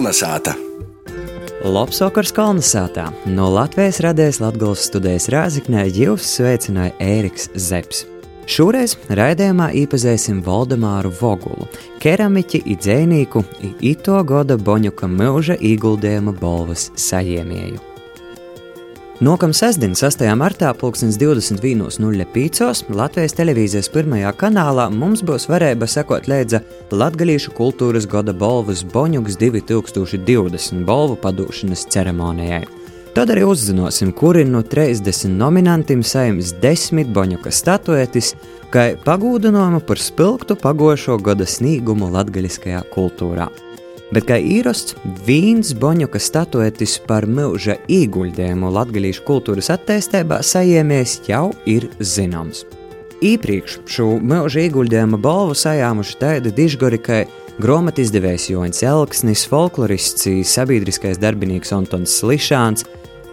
Kolnesāta! Lopsokars Kalnasātā no Latvijas radējas Latgales studijas Rāziknē jūs sveicināja Ēriks Zepsi. Šoreiz raidījumā iepazīsim Valdemāru Vogulu, keramiķi, idzēnīku, ito goda Boņuka mūža ieguldījuma balvas sajiemēju. Nokam sestdien, 6. martā, 20.05. Latvijas televīzijas pirmajā kanālā mums būs varēja sekot līdzi Latvijas kultūras gada balvas Boņuks 2020 balvu padūšanas ceremonijai. Tad arī uzzināsim, kuri no 30 nominantiem saimnes desmit Boņuka statuetis, kā pagūdinājumu par spilgtu pagošo gada sniegumu latgaļiskajā kultūrā bet kā īrasts, vīns Boņuka statuetis par mūža ieguldījumu latgalīšu kultūras attīstībā sajiemies jau ir zināms. Īpriekš šo mūža ieguldījuma balvu sajāmuši tādi dižgori, kā grāmatu izdevējs Joņs Elksnis, folklorists, sabiedriskais darbinīgs Antons Slišāns,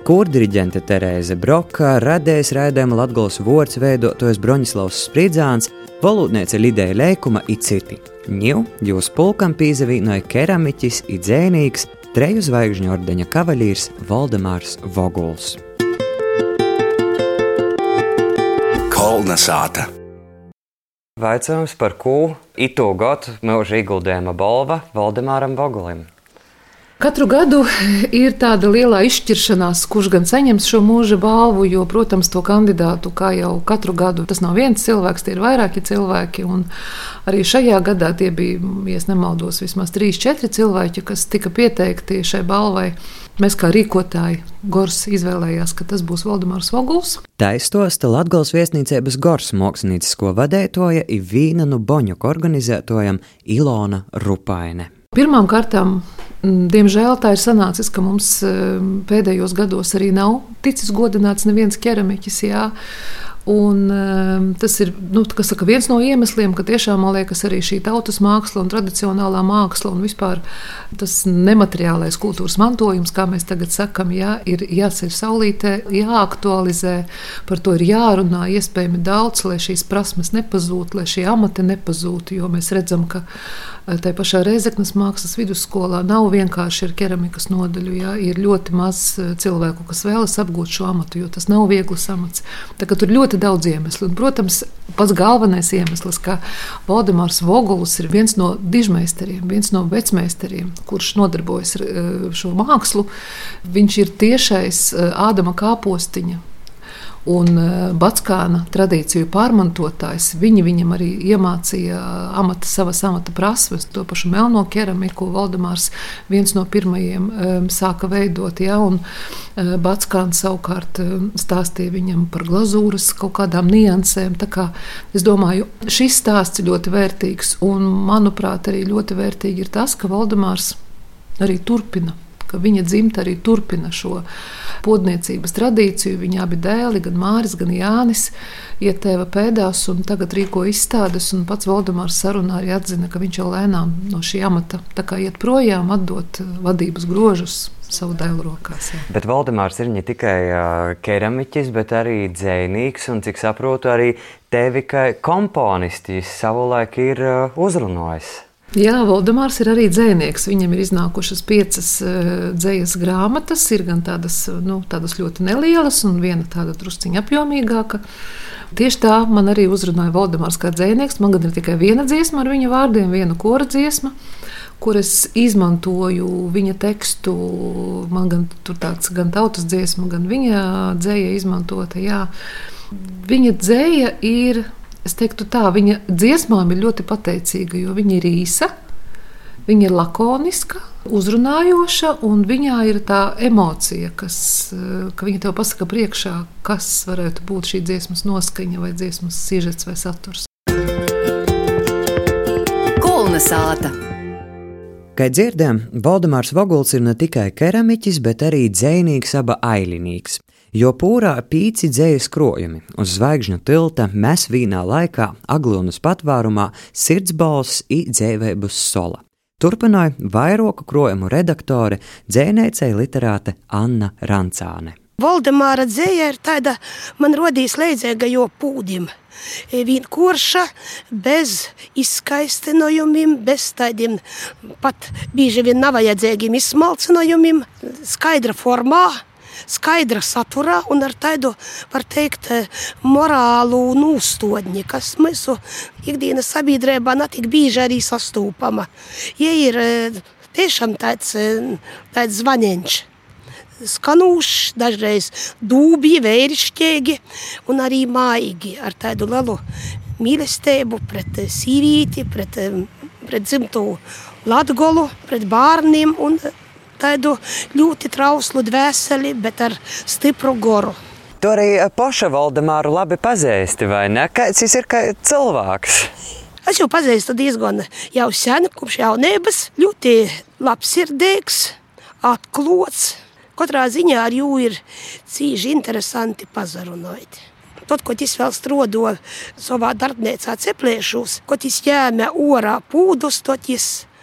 kurdiriģente Terēze Broka, radējs raidījuma Latgales vārds veidotojas Broņislavs Spridzāns, valodniece Lidēja Leikuma i citi. Ņū jūs pulkam pīzavīnoja keramiķis i dzēnīgs, treju zvaigžņu ordeņa kavaļīrs Valdemārs Voguls. Kolnesāta! Vaicājums par ko itu gadu mūža ieguldījuma balva Valdemāram Vogulim. Katru gadu ir tāda liela izšķiršanās, kurš gan saņems šo mūža balvu, jo, protams, to kandidātu, kā jau katru gadu, tas nav viens cilvēks, tie ir vairāki cilvēki. Arī šajā gadā tie bija, ja nemaldos, vismaz trīs, četri cilvēki, kas tika pieteikti šai balvai. Mēs kā rīkotāji Gors izvēlējās, ka tas būs Valdemārs Voguls. Taistosta Latgals viesnīcības Gors māksliniecisko vadētoja Ivīna Nuboņuka organizētojam Ilona Rupaine. Pirmām kārtām diemžēl tā ir sanācis, ka mums mm, pēdējos gados arī nav ticis godināts neviens ķeramiķis. Un, um, tas ir nu, saka, viens no iemesliem, ka tiešām man liekas, arī šī tautas māksla un tradicionālā māksla un vispār tas nemateriālais kultūras mantojums, kā mēs tagad sakām, jā, ir jāceļ saulītē, jāaktualizē, par to ir jārunā iespējami daudz, lai šīs prasmes nepazūtu, lai šie amati nepazūtu, jo mēs redzam, ka eh, tā pašā Reizeknas mākslas vidusskolā nav vienkārši ar keramikas nodaļu, jā, ir ļoti maz eh, cilvēku, kas vēlas apgūt šo amatu, jo tas nav viegls amats. Tā, tur ļoti ļoti daudz iemeslu. Un, protams, pats galvenais iemesls, ka Valdemārs Voguls ir viens no dižmeistariem, viens no vecmeistariem, kurš nodarbojas ar eh, šo mākslu. Viņš ir tiešais eh, Ādama kāpostiņa un eh, Batskāna tradīciju pārmantotājs. Viņi viņam arī iemācīja amata, savas amata prasmes, to pašu melno keramiku. Valdemārs viens no pirmajiem um, sāka veidot, ja, un Batskāns savukārt stāstīja viņam par glazūras kaut kādām niansēm. Tā kā, es domāju, šis stāsts ir ļoti vērtīgs, un manuprāt, arī ļoti vērtīgi ir tas, ka Valdemārs arī turpina ka viņa dzimta arī turpina šo podniecības tradīciju. Viņa abi dēli, gan Māris, gan Jānis, iet tēva pēdās un tagad rīko izstādes. Pats Valdemārs sarunā arī atzina, ka viņš jau lēnām no šī amata iet projām, atdot vadības grožus savu dēlu rokās. Jā. Bet Valdemārs ir ne tikai uh, keramiķis, bet arī dzēnīgs. Un cik saprotu, arī tevi kā komponists savulaik ir uh, uzrunājis. Jā, Valdemārs ir arī dzinieks. Viņam ir iznākušas piecas uh, dzīslas grāmatas. Ir gan tādas, nu, tādas ļoti nelielas, un viena tāda drusciņa apjomīgāka. Tieši tā man arī uzrunāja Valdemārs kā dzinieks. Man gan ir tikai viena dziesma ar viņa vārdiem, viena kora dziesma. Kur es izmantoju viņa tekstu, man gan tur tāds gan tautas dziesma, gan viņa dzēja izmantota. Jā. Viņa dzēja ir Es teiktu, tā viņa dziesmām ir ļoti pateicīga, jo viņa ir īsa, viņa ir lakoniska, uzrunājoša, un viņā ir tā emocija, kas, ka viņa tev pasaka priekšā, kas varētu būt šī dziesmas noskaņa, vai dziesmas sižets vai saturs. Kolnesāta! Kā dzirdējām, Valdemārs Voguls ir ne tikai keramiķis, bet arī dzēnīgs, aba ailinīgs jo pūrā pīci dzējas krojumi uz zvaigžņu tilta mēs vīnā laikā Aglūnas patvārumā sirdsbalss i dzēvēbus sola. Turpināja vairoku krojumu redaktore, dzēnēcēja literāte Anna Rancāne. Valdemāra dzēja ir tāda, man rodīs leidzēga jo pūdim. Vienkārša, bez izskaistinājumiem, bez tādiem pat bieži vien nav vajadzīgiem izsmalcinājumiem, skaidra formā skaidra saturā un ar tādu, var teikt, morālu nūstodņi, kas mūsu ikdienas sabiedrībā netik bieži arī sastūpama. Ja ir tiešām tāds, tāds zvaņēns skanūšs, dažreiz dūbi, vērišķīgi un arī maigi ar tādu lielu mīlestību pret sīvīti, pret, pret dzimto latgolu, pret bārniem un tādu ļoti trauslu dvēseli, bet ar stipru goru. Tu arī paša Valdemāru labi pazīsti, vai ne? Kāds viņš ir kā cilvēks? Es jau pazīstu diezgan jau sen, kopš jaunības. Ļoti labsirdīgs, atklāts. Katrā ziņā ar jū ir cīži interesanti pazarunāt. Tad, kad es vēl strādāju savā darbnīcā, ceplēšos, kad es ņēmu orā pūdus, tad es runot,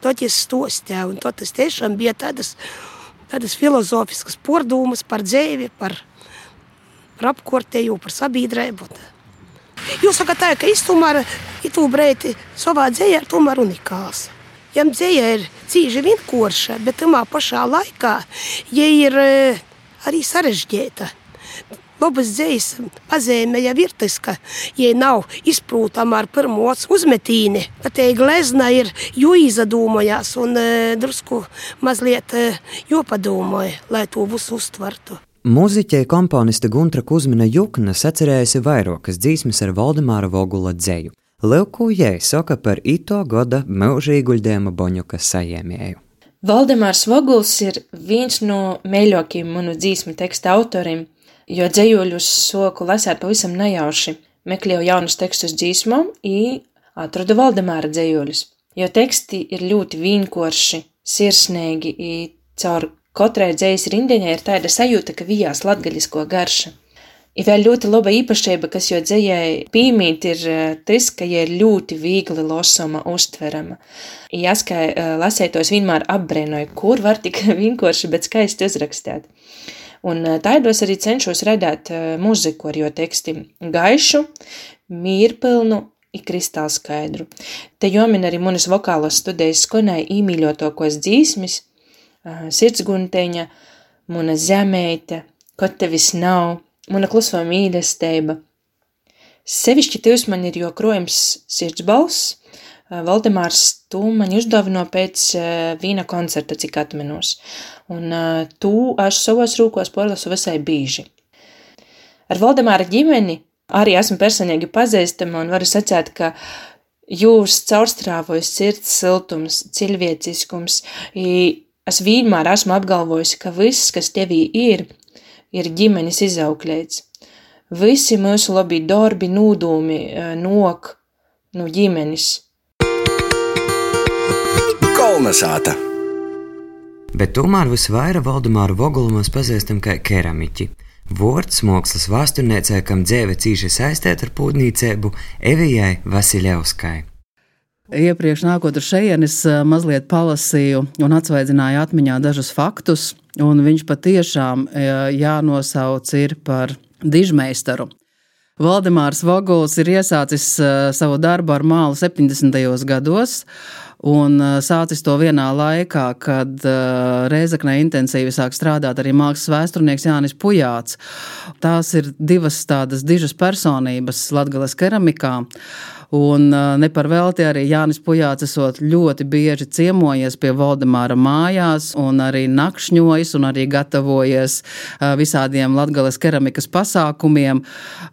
tad es stostēju. Un tas tiešām bija tādas, tādas filozofiskas pārdomas par dzīvi, par, par apkārtēju, par sabiedrību. Jūs sakat, tā, ka itu brīdi savā dzīvē ir tomēr unikāls. Jām dzīve ir cīņa vienkārša, bet tajā pašā laikā ja ir eh, arī sarežģīta labas dzīslas pazīme jau ir tas, ka, ja nav izprūtama ar pirmo uzmetīni, tad te glezna ir jo izdomājās un e, drusku mazliet e, jopadomāja, lai to visu uztvertu. Mūziķei komponiste Guntra Kusmina Jukna sacerējusi vairākas dzīsmes ar Valdemāra Vogula dzēju. Leuku jai saka par ito gada mūžīguļdēma Boņuka sajēmēju. Valdemārs Voguls ir viens no mīļākajiem manu dzīsmu teksta autoriem, jo dzējoļus soku lasēt pavisam nejauši. Meklēju jaunus tekstus dzīsmām un atradu Valdemāra dzējoļus, jo teksti ir ļoti vienkārši, sirsnīgi, un caur katrai dzējas rindiņai ir tāda sajūta, ka vijās latgaļisko garša. Ir vēl ļoti laba īpašība, kas jo dzējai pīmīt, ir tas, ka ja ir ļoti viegli lasoma, uztverama. Jāskai lasētos vienmēr apbrēnoja, kur var tik vienkārši, bet skaisti uzrakstēt. Un eh, taidos arī cenšos radīt eh, muziku ar jo tekstiem gaišu, mīrpilnu, ir kristāli skaidru. Te jomin arī manas vokālos studijas skonēja īmīļotokos dzīsmis, eh, sirdsgunteņa, mana zemēte, kaut tevis nav, mana kluso mīlestība. Sevišķi tīvs man ir joprojams sirds balss, Valdemārs to man uzdāvino pēc vīna koncerta, cik atminos un tu es savos rūkos porlasu visai bīži. Ar Valdemāra ģimeni arī esmu personīgi pazīstama un varu sacīt, ka jūs caurstrāvojas sirds siltums, cilvēciskums, es vienmēr esmu apgalvojusi, ka viss, kas tevī ir, ir ģimenes izaukļēts. Visi mūsu labi darbi, nūdumi nok no ģimenes. Kolnesāta! Bet tomēr visvairāk Valdemāru Vogulu mēs pazīstam kā keramiķi. Vorts mākslas vēsturniecei, kam dzīve cīši saistīta ar pūtniecību, Evijai Vasiljevskai. Iepriekš nākot uz šejienes, mazliet palasīju un atsvaidzināju atmiņā dažus faktus, un viņš patiešām jānosauc ir par dižmeistaru. Valdemārs Voguls ir iesācis savu darbu ar mālu 70. gados, un sācis to vienā laikā, kad Reizeknē intensīvi sāk strādāt arī mākslas vēsturnieks Jānis Pujāts. Tās ir divas tādas dižas personības Latgales keramikā. Un ne par velti arī Jānis Pujāts esot ļoti bieži ciemojies pie Valdemāra mājās un arī nakšņojis un arī gatavojies visādiem latgales keramikas pasākumiem.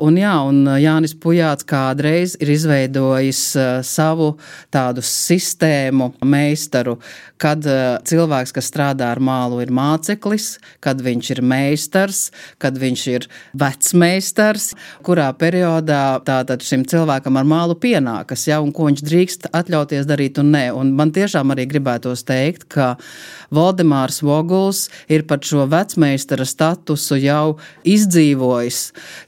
Un jā, un Jānis Pujāts kādreiz ir izveidojis savu tādu sistēmu meistaru, kad cilvēks, kas strādā ar mālu, ir māceklis, kad viņš ir meistars, kad viņš ir vecmeistars, kurā periodā tātad šim cilvēkam ar mālu pienākas, ja, un ko viņš drīkst atļauties darīt un nē. Un man tiešām arī gribētos teikt, ka Valdemārs Voguls ir pat šo vecmeistara statusu jau izdzīvojis,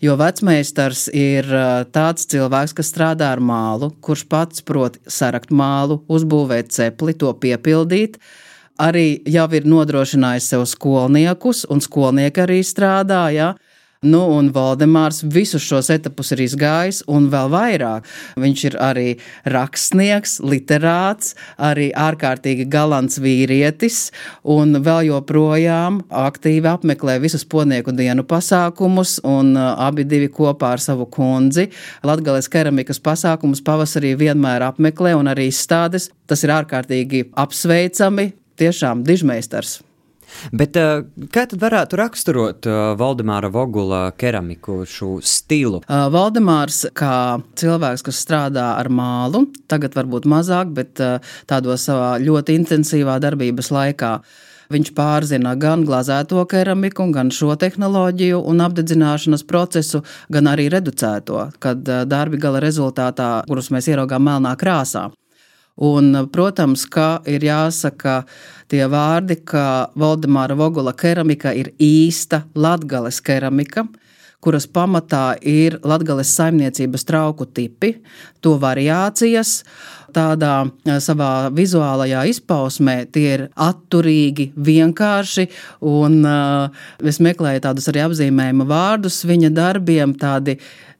jo vecmeistars ir tāds cilvēks, kas strādā ar mālu, kurš pats prot sarakt mālu, uzbūvēt cepli, to piepildīt arī jau ir nodrošinājis sev skolniekus, un skolnieki arī strādā. Nu, un Valdemārs visus šos etapus ir izgājis, un vēl vairāk. Viņš ir arī rakstnieks, literāts, arī ārkārtīgi galants vīrietis, un vēl joprojām aktīvi apmeklē visus podnieku dienu pasākumus, un uh, abi divi kopā ar savu kundzi Latgales keramikas pasākumus pavasarī vienmēr apmeklē un arī izstādes. Tas ir ārkārtīgi apsveicami, tiešām dižmeistars. Bet uh, kā tad varētu raksturot uh, Valdemāra Vogula keramiku šo stilu? Uh, Valdemārs kā cilvēks, kas strādā ar mālu, tagad varbūt mazāk, bet tādos savā ļoti intensīvā darbības laikā. Viņš pārzina gan glazēto keramiku, gan šo tehnoloģiju un apdedzināšanas procesu, gan arī reducēto, kad darbi gala rezultātā, kurus mēs ieraugām melnā krāsā. Un, protams, ka ir jāsaka tie vārdi, ka Valdemāra Vogula keramika ir īsta latgales keramika, kuras pamatā ir latgales saimniecības trauku tipi, to variācijas. Tādā savā vizuālajā izpausmē tie ir atturīgi, vienkārši, un uh, es meklēju tādus arī apzīmējuma vārdus viņa darbiem, tādi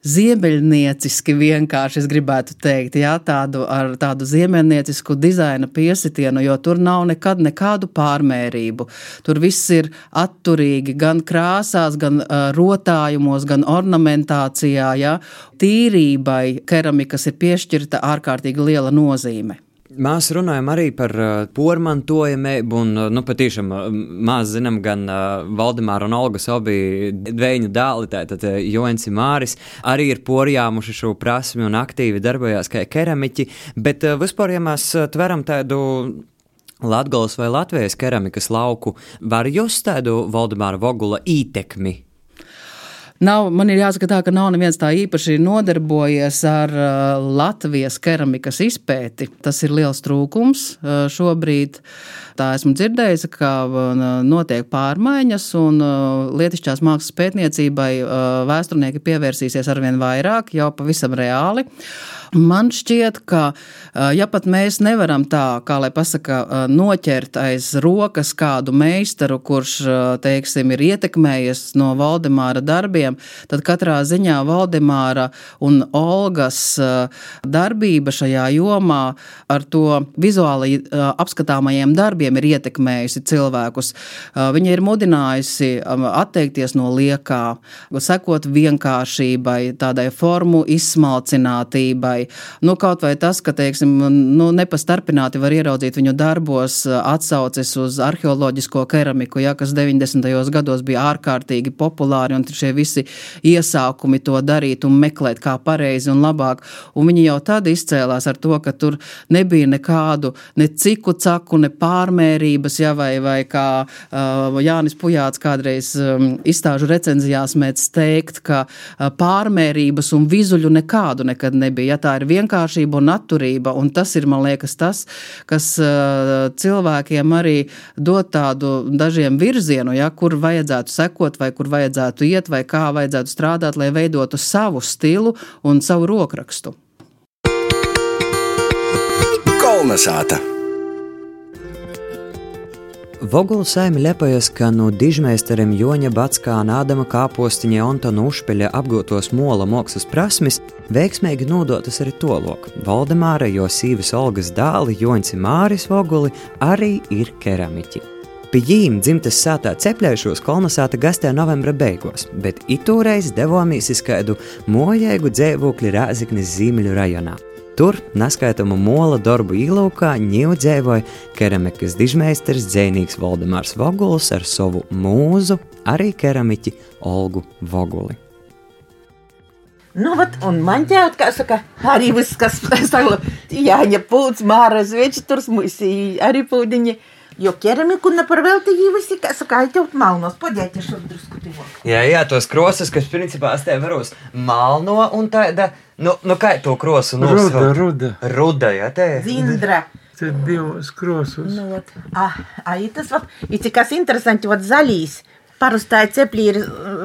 ziemeļnieciski vienkārši, es gribētu teikt, jā, tādu ar tādu ziemeļniecisku dizaina piesitienu, jo tur nav nekad nekādu pārmērību. Tur viss ir atturīgi gan krāsās, gan uh, rotājumos, gan ornamentācijā, jā. Tīrībai keramikas ir piešķirta ārkārtīgi liela nozīme. Mēs runājam arī par uh, pormantojamību, un uh, nu, patiešām uh, maz zinām gan uh, Valdemāra un Olgas abi dvēņu dēli, tātad uh, Joensi Māris, arī ir porjāmuši šo prasmi un aktīvi darbojās kā keramiķi, bet uh, vispār, ja mēs uh, tveram tādu Latgales vai Latvijas keramikas lauku, var just tādu Valdemāra Vogula ītekmi Nav, man ir jāsaka tā, ka nav neviens tā īpaši nodarbojies ar uh, Latvijas keramikas izpēti. Tas ir liels trūkums uh, šobrīd. Tā esmu dzirdējusi, ka uh, notiek pārmaiņas un uh, lietišķās mākslas pētniecībai uh, vēsturnieki pievērsīsies arvien vairāk, jau pavisam reāli. Man šķiet, ka ja pat mēs nevaram tā, kā lai pasaka, noķert aiz rokas kādu meistaru, kurš, teiksim, ir ietekmējies no Valdemāra darbiem, tad katrā ziņā Valdemāra un Olgas darbība šajā jomā ar to vizuāli apskatāmajiem darbiem ir ietekmējusi cilvēkus. Viņa ir mudinājusi atteikties no liekā, sekot vienkāršībai, tādai formu izsmalcinātībai nu, kaut vai tas, ka teiksim, nu, nepastarpināti var ieraudzīt viņu darbos atsauces uz arheoloģisko keramiku, ja, kas 90. gados bija ārkārtīgi populāri, un šie visi iesākumi to darīt un meklēt, kā pareizi un labāk. Un viņi jau tad izcēlās ar to, ka tur nebija nekādu ne ciku caku, ne pārmērības, ja, vai, vai kā uh, Jānis Pujāts kādreiz um, izstāžu recenzijās mēdz teikt, ka uh, pārmērības un vizuļu nekādu nekad nebija. Ja, tā ir vienkāršība un atturība, un tas ir, man liekas, tas, kas cilvēkiem arī dod tādu dažiem virzienu, ja, kur vajadzētu sekot, vai kur vajadzētu iet, vai kā vajadzētu strādāt, lai veidotu savu stilu un savu rokrakstu. Kolnesāta! Vogula saime lepojas, ka no dižmeisteriem Joņa Batskāna, Ādama Kāpostiņa Antona Užpeļa apgūtos mola mākslas prasmes veiksmīgi nodotas arī tolok. Valdemāra, jo sīvis Olgas dāli Joņs Māris Voguli arī ir keramiķi. Pie viņiem dzimtas sātā cepļējušos kolonizēta gastē novembra beigās, bet itūreiz devāmies uz kādu mojēgu dzīvokli Rāziknis Zīmeļu rajonā. Tur, neskaitamu mola darbu īlaukā, ņūdzēvoja keramikas dižmeistars dzēnīgs Valdemārs Voguls ar savu mūzu, arī keramiķi Olgu Voguli. Nu, vat, un man ķēt, kā saka, arī viss, kas saka, Jāņa pūds, Māra Zvieča, tur smuisi, arī pūdiņi. Jo keramiku neparvelti jį visi, kā saka, aitjaut malnos, podēti šo drusku tivok. Jā, jā, tos krosas, kas principā tev varos malno un tāda, nu, nu kā to krosu nosaukt? Ruda, ruda. Ruda, jā, te. Zindra. Te divos krosus. Nu, vat. Ah, ai, tas, vat, it kas interesanti, vat zaļīs. Parastāji ceplī ir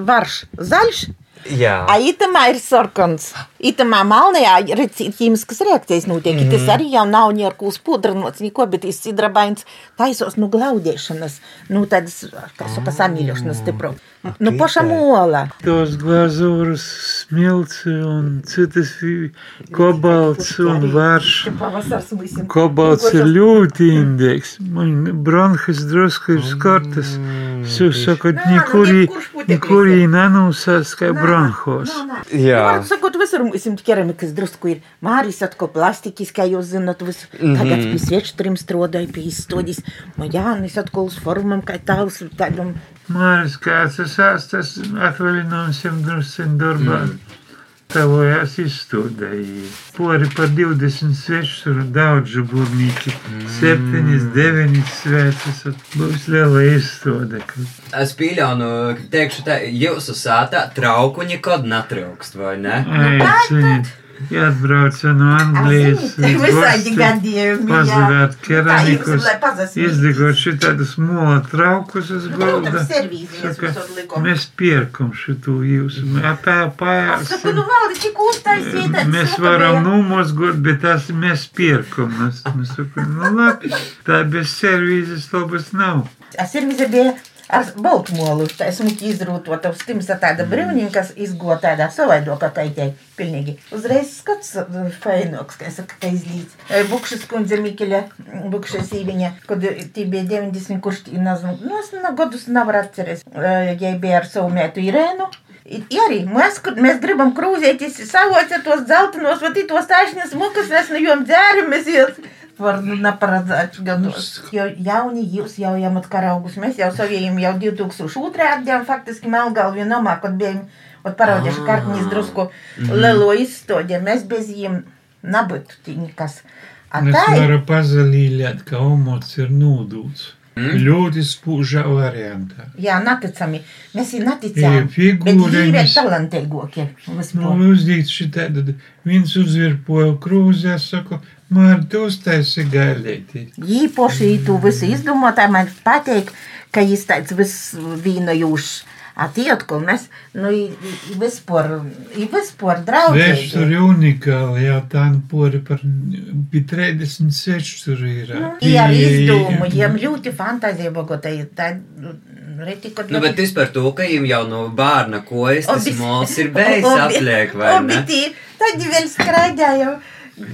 varš zaļš, Jā. A itamā ir sarkans. Itamā malnajā redz, ķīmiskas reakcijas notiek. Mm -hmm. Tas arī jau nav ņērkūs pudranots, neko, bet tas sidrabains taisos nu glaudēšanas, nu tādas, kā saka, samīļošanas stipro. Nu, paša mola. Tos glazūras, smilts un citas vi- kobalts un varš. Pavasars visiem. Kobalts ir ļoti indīgs. Man bronhas drusku ir skartas. Jūs sakat, nekurī, nekurī nenūsās kā bronhos. Jā. Sakot, visur mums ir keramikas drusku ir. Māris atkal plastikis, kā jūs zināt, vis, tagad pie sviečturiem strādāja, pie izstodīs. Man Jānis atkal uz formam, kā tāls, tādam. Māris, kāds tas āstas atvaļinājums jums drusciņ darbā. Tavojās izstudēji. Pori par 20 svešuru daudz žuburnīki. Septiņas, deviņas sveces. Būs liela izstāde. Es pieļauju, ka teikšu, tā jūsu sātā trauku nekad netrūkst, vai ne? Aiciniet, atbrauca no Anglijas. Visādi gadījumi. jā. Pazavēt keramikus. lai pazasmīt. Izlikot šitādus mola traukus uz galda. Protams, servīzijas Saka, visur likom. Mēs pirkam šito jūsu. Tā Saku, pājāsim. nu valdi, cik uztaisīt. Mēs varam numozgot, bet tas mēs pirkam. Mēs, mēs sakam, nu labi, tā bez servīzes labas nav. A servīze bija ar Baltmolu. Tā esmu izrūtota uz tims ar tāda brīvniņa, kas izgo tādā savaidoka kaitē. Pilnīgi. Uzreiz skats uh, fainoks, kā saka, ka izlīdz. E, Bukšas kundze Mikeļa, bukšas īviņa, kad tī bija 90, kurš naznu, nu, es na godus nevar atceries. E, Jai bija ar savu mētu Irēnu. I arī mēs, mēs gribam krūzēties, savocēt tos dzeltenos, vai tos taisnes mukas, mēs no jom dzēramies, jūs var nu, neparedzēt gados. Jo jauni jūs jau jamat karaugus, mēs jau saviem jau 2002. atdevām faktiski Melgalvi nomā, kad bijām, ot paraudieši kartiņas drusku lelo izstodē, mēs bez jiem nabūtu tīņkas. A Es tā ir, varu pazalīļāt, ka omots ir nūdūts. Ļoti spūžā variantā. jā, neticami, mēs ir Ir neticām, bet figūriņas. viņi ir talantīgokie. Nu, vispār. uzdīts šitā, tad viens uzvirpoja krūzē, saka, Mār, tu uztaisi gailētī. Īpaši tu visu izdomātāji man patīk, ka viņš tāds visvīnojušs. Atietkal mēs, nu, i- i- vispār, vispār draudzīgi. Sveštur ir unikāli, jā, tā nu pori par pie 36 tur ir. Nu, Jā, izdomu, jiem ļoti fantāzija bogotai. Tā reti, kad... Nu, bet tas par to, ka jums jau no bērna kojas tas mols ir beidzis apliek, vai ne? Obitī, tad vēl skraidīja jau.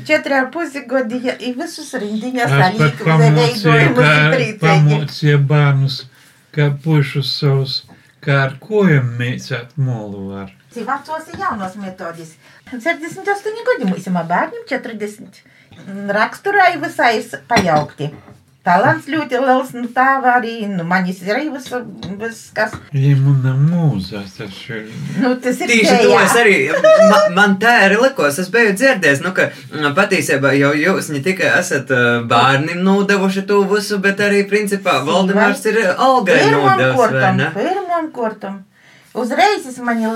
Četri ar pusi gadi, ja i visus rindiņas Es pat pamocīju, kā pamocīju bērnus, kā pušus savus, kā ar kojam mēcāt molu var. Vecos ir jaunos metodis. 78 gadi mums ir bērniem, 40. Raksturā ir visai pajaukti. Talants ļoti liels, nu tā arī, nu manis ir arī vis, vis kas. Jimuna mūza, tas ir. Nu, tas ir Tieši to es arī, ma, man tā arī likos, es biju dzirdējis, nu, ka patiesībā jau jūs ne tikai esat bērnim nodevuši to visu, bet arī, principā, Valdemārs ir Algai Pirmam nodevis, vai kortam, ne? pirmam kortam. Uzreiz es mani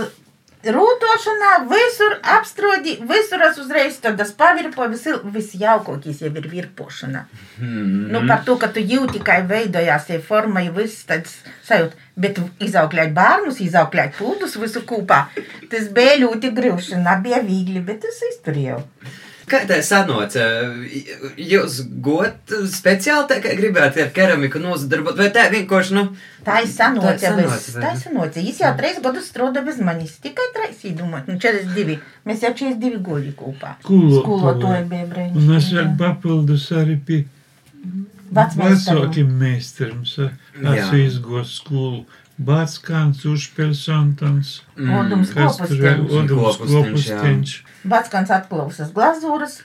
rūtošanā, visur apstrodi, visur es uzreiz tādas pavirpo, visi, visjaukākais jau ir virpošana. Hmm. Nu, par to, ka tu jūti, kā veidojās tie forma, jau viss tāds sajūt. Bet izaugļāt bērnus, izaugļāt plūdus visu kopā. Tas bija ļoti grūti, nebija viegli, bet es izturēju. Kā tā sanoca? Jūs got speciāli tā, kā gribētu ar keramiku nozadarbot, vai tā vienkārši, nu, Tā ir sanoca, Tā ir vai tā ir sanoca. Viņš jau trīs gadus strādā bez manis. Tikai trīs, domāju, nu 42. Mēs jau 42 gadi kopā. Skolotāji. Bija Un es vēl papildus arī pie vecākiem meistariem. Esmu izgojis skolu. Bāckāns, Užpelsantons, Odums kas tur ir kopustīns. Odums Kopustiņš, jā. Kopustiņš. Batskans atklausās glazūras.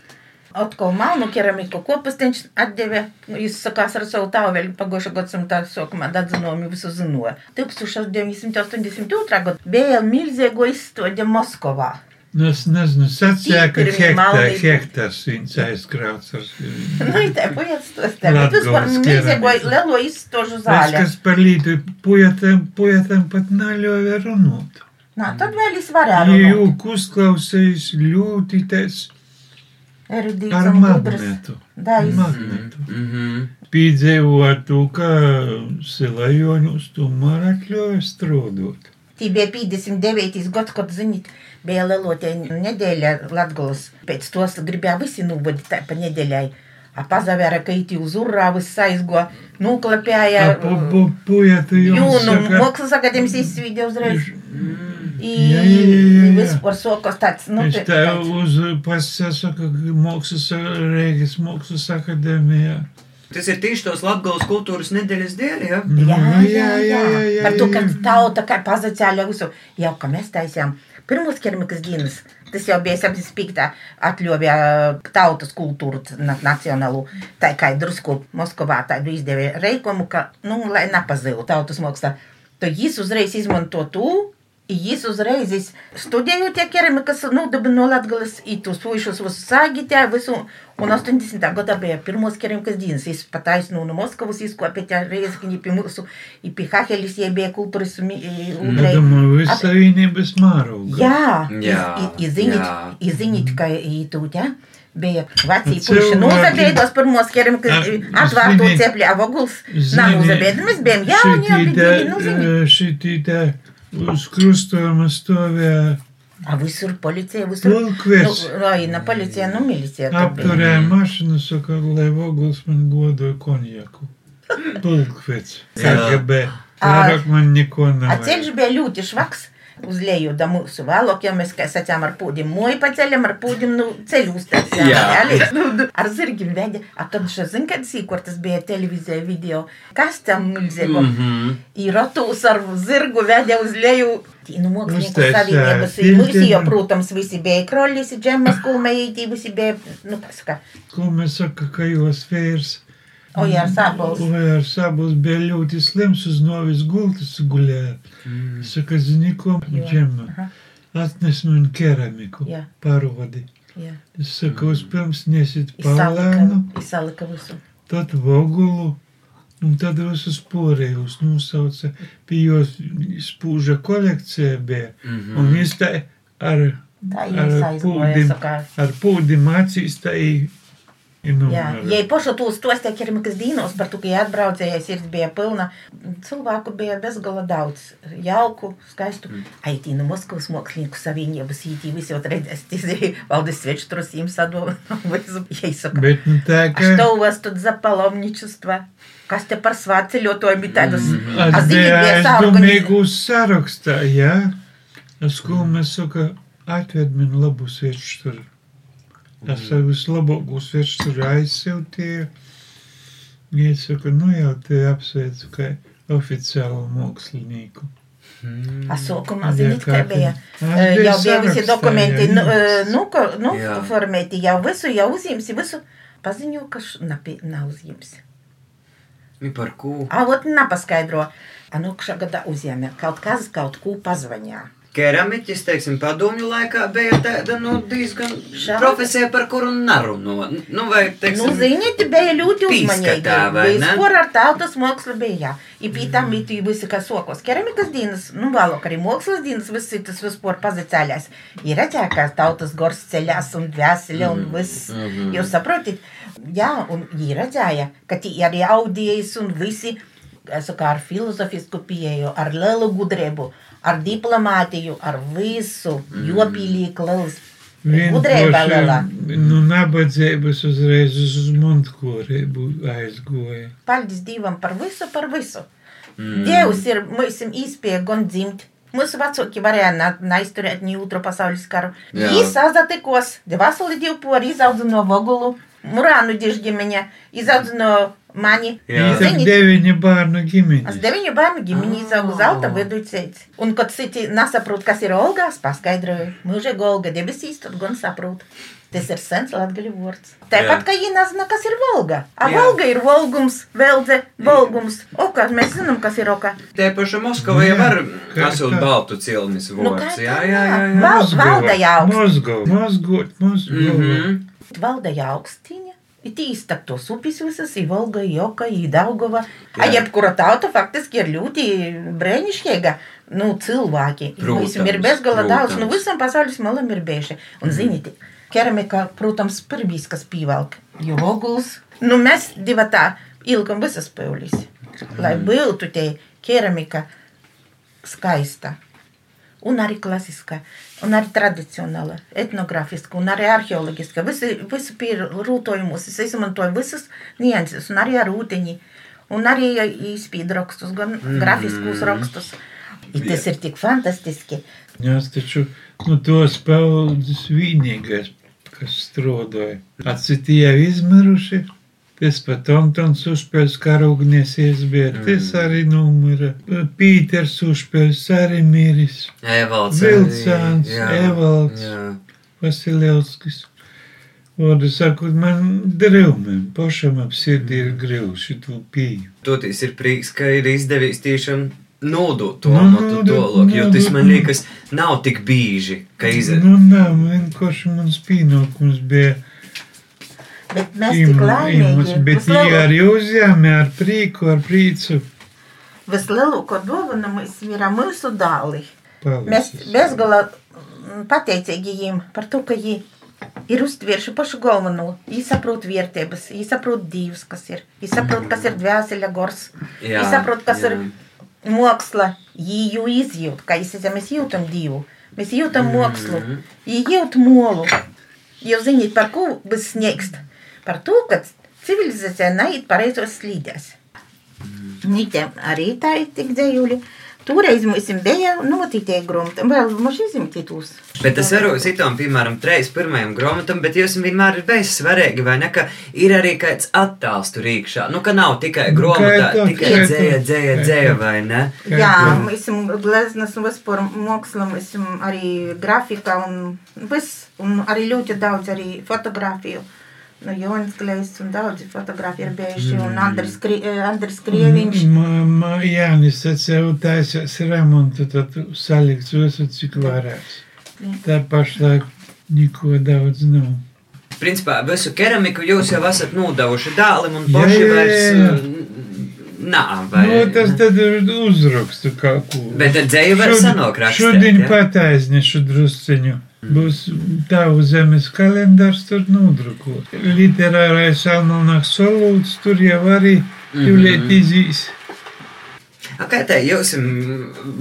Atkal melnu keramiku kopustīns atdeva. Viņš sakās ar savu tāveli pagājušā gadsimta sākumā dadzinomi visu zinoja. 1982. gada bija milzīgo izstāde Moskovā. Nu, es nezinu, sacīja, ka Pirmie hektārs, maldīgi. hektārs viņas aizkrauts ar Nu, tā pojats to stāv. Bet vispār Latgales milzīgo keramika. lielo izstāžu Es, zāli. kas par līdzi pujatam, pujatam pat naļauja runāt. Nā, tad vēl es varēju. Jūk uzklausījis ļoti tas Erudīts ar un gudrs. magnetu. Da, es- Magnetu. mhm. Piedzīvot to, ka Silajoņus tomēr atļauj strādāt. Tī bija 59. gads, kad, zinīt, bija lielotē nedēļa Latgulas. Pēc tos gribēja visi nuvadīt tā pa nedēļai. A pazavēra, ka iti uz urā viss aizgo, nuklapēja. Puja, tu jums Jūnu, saka, mākslas akadēmijas izsvīdē uzreiz. I Jā, jā, jā, jā, jā. vispār sokas tāds, nu, es tā uz pasaka, mākslas, Rīgas mākslas akadēmijā. Tas ir tieši tos Latvijas kultūras nedēļas dēļ, ja? Jā, Nu, jā, jā, jā, Par to, ka jā. tauta kā pazacēla visu, jau kā mēs taisījām pirmos keramikas dienas. Tas jau bija 75. atļovja tautas kultūru na- nacionālu. Tā kā drusku Moskovā tādu izdevīja reikumu, ka, nu, lai nepazītu tautas mākslā. Tad jis uzreiz izmanto to. Иисус Рейзис студију тја кераме кас ну да би нолат галас и ту слушаш во саги тја во су у нас тен десен тага да бе пирмос керам кас дин се спатајс ну на Москва си скуа пе тја Рейзис кини пимусу и пихахе ли си бе култури суми и утре. Да ма ви са и не без мару. Ја. Ја. Изинит изинит кај и ту тја. Beje, vācija puiši nozabēdos par mūsu ķerim, ka atvārto cepļa avoguls nav nozabēdamies, bēm, jā, jā, jā, jā, jā, jā, jā, jā, jā, Skrustojama stovė. A, visur policija, visur. Pulkvis. Nu, eina policija, nu milicija. Aptarė mašiną, sako, laivoglas man godo konjaku. Pulkvis. KGB. Ar man nieko nereikia. Atsielžbė liūti švaks. Uz leju da mūsu vēlok, ja mēs, kā sacām, ar pūdim moju paceļam, ar pūdim, nu, ceļu uztaisījām. Jā. nu, nu, ar zirgiem veģi. A tad šo zin, kad sīkor tas bija televīzija video. Kas tam milzīgo? Mm -hmm. I rotus ar zirgu veģi uz leju. Tī, nu, Uztaisīja savienības, tilti. visi jau, protams, visi bija kroļis, džemas, kulmējītī, visi bija, nu, kas Ko mēs saka, ka jūs vērs? Oj, ar sābols. Vai ar sabus bija ļoti slims uz novis gultas gulēja. Saka, zini, ko džemma. Atnes man keramiku. Jā. Parodi. Jā, Es saku, uz pirms nesit izsalika, palēnu, izsalika visu. tad vogulu. Un tad visus porējus nosauca pie jos spūža kolekcija bija. Un viņš tā ar, Tā ar jūs aizgoja, pūdim, saka. ar pūdim acīs tā i, i Jā, numuru. ja pošu tos tos tie keramikas dīnos par to, ka ja atbraucēja, sirds bija pilna, cilvēku bija bezgala daudz, jauku, skaistu. Mm. Aitī no Moskavas mākslinieku savienības ītī, visi jau redzēs, tizēja valdes sveču trusīm sadoma, visu, ja saka. Bet nu tā А kā... что у вас тут за паломничество? Kas te par svāceļotoju bija tādas? Es A, zini, biju bija aizdomīgi saorganizē- uz sarakstā, jā. Es ko mēs saka, atved man labu sveču tur. Es savu vislabāko sveču tur aizsiltīju. Viņa saka, nu jau te apsveicu, ka oficiālu mākslinieku. A sākumā, zināt, kā bija. Eh, Jau bija visi dokumenti, jā, nu, eh, nu, nu jau visu, jau uzņemsi visu. Paziņo, ka nav uzņemsi. I par ko? A, ot, nepaskaidro. A, nu, šā gadā uzņēma kaut kas, kaut ko pazvaņā. Keramiķis, teiksim, padomju laikā bija tāda nu, diezgan Šāda? profesija, par kuru narunā. Nu, vai, teiksim, Nu, ziniet, bija ļoti uzmanīgi. Vispār ar tautas mākslu bija. I pie tam bija visi, kas sokos keramikas dienas, nu, vēlāk arī mākslas dienas, visi tas vispār pazacēļās. Ir ka tautas gors ceļās un dvēseli un viss. Jūs saprotat? Jā, un ir redzēja, ka tie arī audijas un visi, es saku, ar filozofisku pieeju, ar lielu gudrību, ar diplomātiju, ar visu, jopīlīgi liels. Gudrība lielā. nu, nabadzības uzreiz uz montkorību aizgoja. Paldies Dievam par visu, par visu. Mm. Dievs ir mums īspēja gan dzimt. Mūsu vecāki varēja na- neizturēt ne otru pasaules karu. Jā. Jis sazatikos, vasali divi pori izaudzino vogulu, Murānu dižģimeņa, izaudzino mani. Jā. Ir Zini, deviņi bērnu Es ģimenes. deviņu bērnu ģimeni izaugu zelta vidusceļš. Un, kad citi nesaprot, kas ir Olga, es paskaidroju, mūžīgi Olga debesīs, tad gan saprot. Tas ir sens latgaļu vārds. Tāpat, kā viņi nezina, kas ir Volga. A Jā. Volga ir Volgums, Veldze, Volgums. Oka, mēs zinām, kas ir Oka. Tie paši Moskavā jau var kā- baltu cilnis Nu, vārds. tā Jā, jā, jā. jā. Val- Valda jau. Mozgo, mozgot, mozgot. Mhm. Valda jau augstiņa. Ir īsta tos upes visas, ir Volga, Joka, ir Daugava. A Jā. jebkura tauta faktiski ir ļoti brēnišķīga. Nu, cilvēki. Protams, Visam ir bezgala daudz. Nu, protams. visam pasaules malam ir bijuši. Un, ziniet, keramika, protams, pirmīs, kas pīvelk, jo oguls. Nu, mēs divi tā ilgam visas pēlis. Lai būtu te keramika skaista. Un arī klasiskā, un arī tradicionāla, etnogrāfiska, un arī arheoloģiska. Visi, visi pierūtojumus es izmantoju visas nianses, un arī ar ūdeņi, un arī izpīdu rakstus, gan mm. grafiskus rakstus. I tas ir tik fantastiski. Jā, taču nu, tos paudzes vienīgais, kas strādāja. Atciti jau izmiruši. Tas pat Antons uzspēlēs karūgniesies, bet tas arī numura. Pīters uzspēlēs arī miris. Evalds. Vilcāns, Evalds. jā. Vasiljevskis. Vārdu sakot, man drevmēm pašam ap sirdī ir grevs šitu pīju. Toties ir prieks, ka ir izdevies tiešām nodot to Nu, amatu tālāk, jo tas man liekas, nav tik bīži, ka iziet. Nu, nā, vienkārši mans pienākums bija Bet mēs tik imos, laimīgi. bet Vislielu- viņi arī uzņēma ar prieku, ar priecu. Vislielāko dāvanu mēs varam mūsu dāli. Mēs palicis. bezgalā mm, pateicīgi viņiem par to, ka viņi ir uztvērši pašu galveno. Viņi saprot vērtības, viņi saprot divas, kas ir. Viņi saprot, kas ir dvēsele gors. Jā, Viņi saprot, kas jā. ir māksla. Viņi jau izjūt, kā es esmu, mēs jūtam divu. Mēs jūtam mākslu, viņi jūt molu. Jau ziniet, par ko būs sniegst? Par to, ka civilizācija neiet pareizos slīdēs. Nītiem arī tā ir tik dzējuļi. Toreiz mums bija notītie gromati, vēl mums izimtītos. Bet tas var citām, piemēram, trejas pirmajam grāmatam, bet jūs vienmēr ir bijis svarīgi, vai ne, ka ir arī kāds attēls tur iekšā. Nu, ka nav tikai Nu, grāmatā, tikai dzēja, dzēja, dzēja, vai ne? Jā, mēs esam gleznas un vispār māksla, mēs esam arī grafika un viss, un arī ļoti daudz arī fotografiju. Nu, Jonas Glezs un daudzi fotografi ir bijuši, un Andris, Kri, Andris Krieviņš. Mamma Jānis atsev taisās remontu, tad salikts visu, cik varēs. Tā pašlaik neko daudz nav. Principā visu keramiku jūs jau esat nodevuši dēlam un Jā, paši jā, vairs. jā. uh, Nā, vai Nu, tas tad ir uzrakstu kaut ko. Bet tad dzēju var sanāk rakstīt. Šodien ja? pataisnišu drusciņu. Būs tavu zemes kalendārs, tur nodruko. Literārais almanaks solūts, tur jau arī jūliet izīs. A, Kā tā jums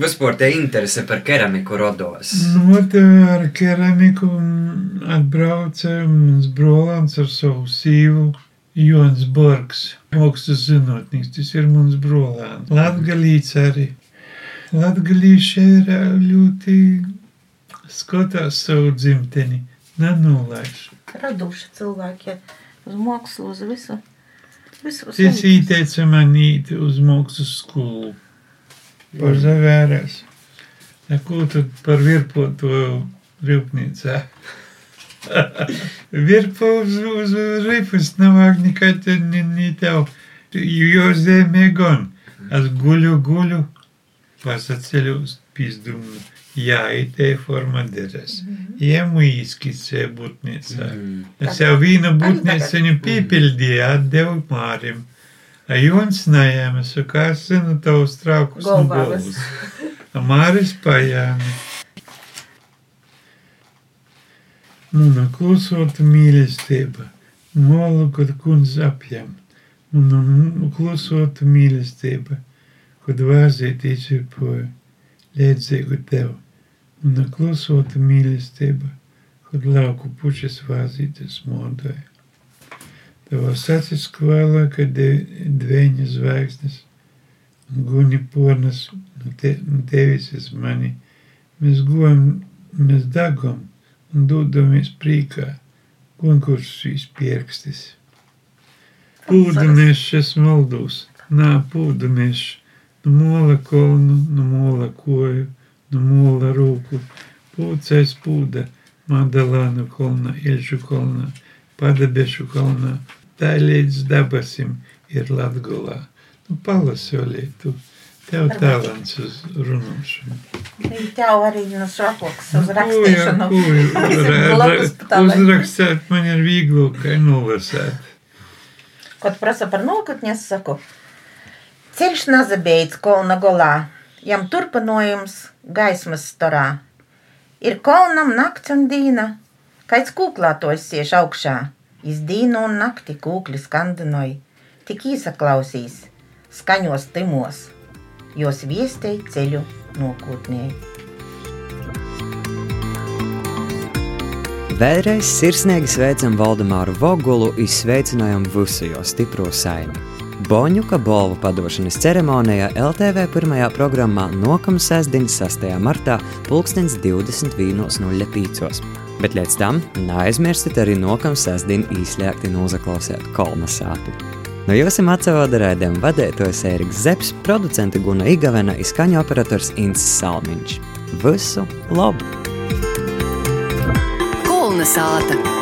vispār te interese par keramiku rodos? Nu, tā ar keramiku atbrauca mans brolāns ar savu sīvu. Jons Borgs, augstas zinātnīs, tas ir mans brolāns. Latgalīts arī. Latgalīši ir ļoti skatās savu dzimteni, nenolaiž. Raduši cilvēki uz mākslu, uz visu. visu Tas ieteica man īt uz mākslas skolu. Parzavērās. Ko tad par virpotu rūpnīcā? Virpo uz, uz rifus nevajag nekad ni, ni tev. Jo zemē gan. Es guļu, guļu, pasaceļu uz pizdumu. Jā, itē forma derēs. Iemu īskicē būtnīcā. Es jau vīnu būtnīciņu pīpildīju, atdevu Mārim. A Jons neēma, saka, es zinu tavus traukus un golus. A Māris pajāmi. Muna klusota mīlestība, kad kundz apjam. Muna klusota mīlestība, kad vāzīt izvirpoju, liedzīgu tev. Muna klusota mīlestība, kad lauku pušas vāzītas modoja. Tavos acis kvēlā, kad dvēņas zvaigznes un guņi pornas no, te, tevis mani. Mēs gojam, mēs dagam un dodamies prīkā, konkursus pierkstis. Pūdamiešas maldūs, nā pūdamieš, no mola kolnu, no mola koju, no mola rūku, pūcais pūda, Madalānu kolnā, Ilžu kolnā, Padabešu kolnā, tā līdz dabasim ir Latgulā. Nu, palasiolī, tu, tev talants uz runāšanu. Tev arī no šapoks uz Nu, rakstīšanu. Blakus Uzrakstīt man ir vieglāk, kā nolasēt. Kad prasa par nokatni, es saku, ceļš nazabeidz kolna golā, jam turpinājums gaismas storā. Ir kolnam nakts un dīna, kāds kūklātojs siež augšā. Iz dīnu un nakti kūkli skandinoja, tik īsaklausīs, skaņos timos, jos viestei ceļu nākotnē. Vēlreiz sirsnīgi sveicam Valdemāru Vogulu, izsveicinājam visu jau stipro saimnieku. Boņuka balvu padošanas ceremonijā LTV pirmajā programmā nokam sestdien 6. martā 2021.05. Bet līdz tam neaizmirstiet arī nokam sestdien īslēgti nozaklausēt kolonizātu. No jums atcaucas raidījuma vadītājs Eriks Zepsi, producents Guna Igavena, izskaņu operators Inns Salmiņš. Visu labu! Kolnesāta!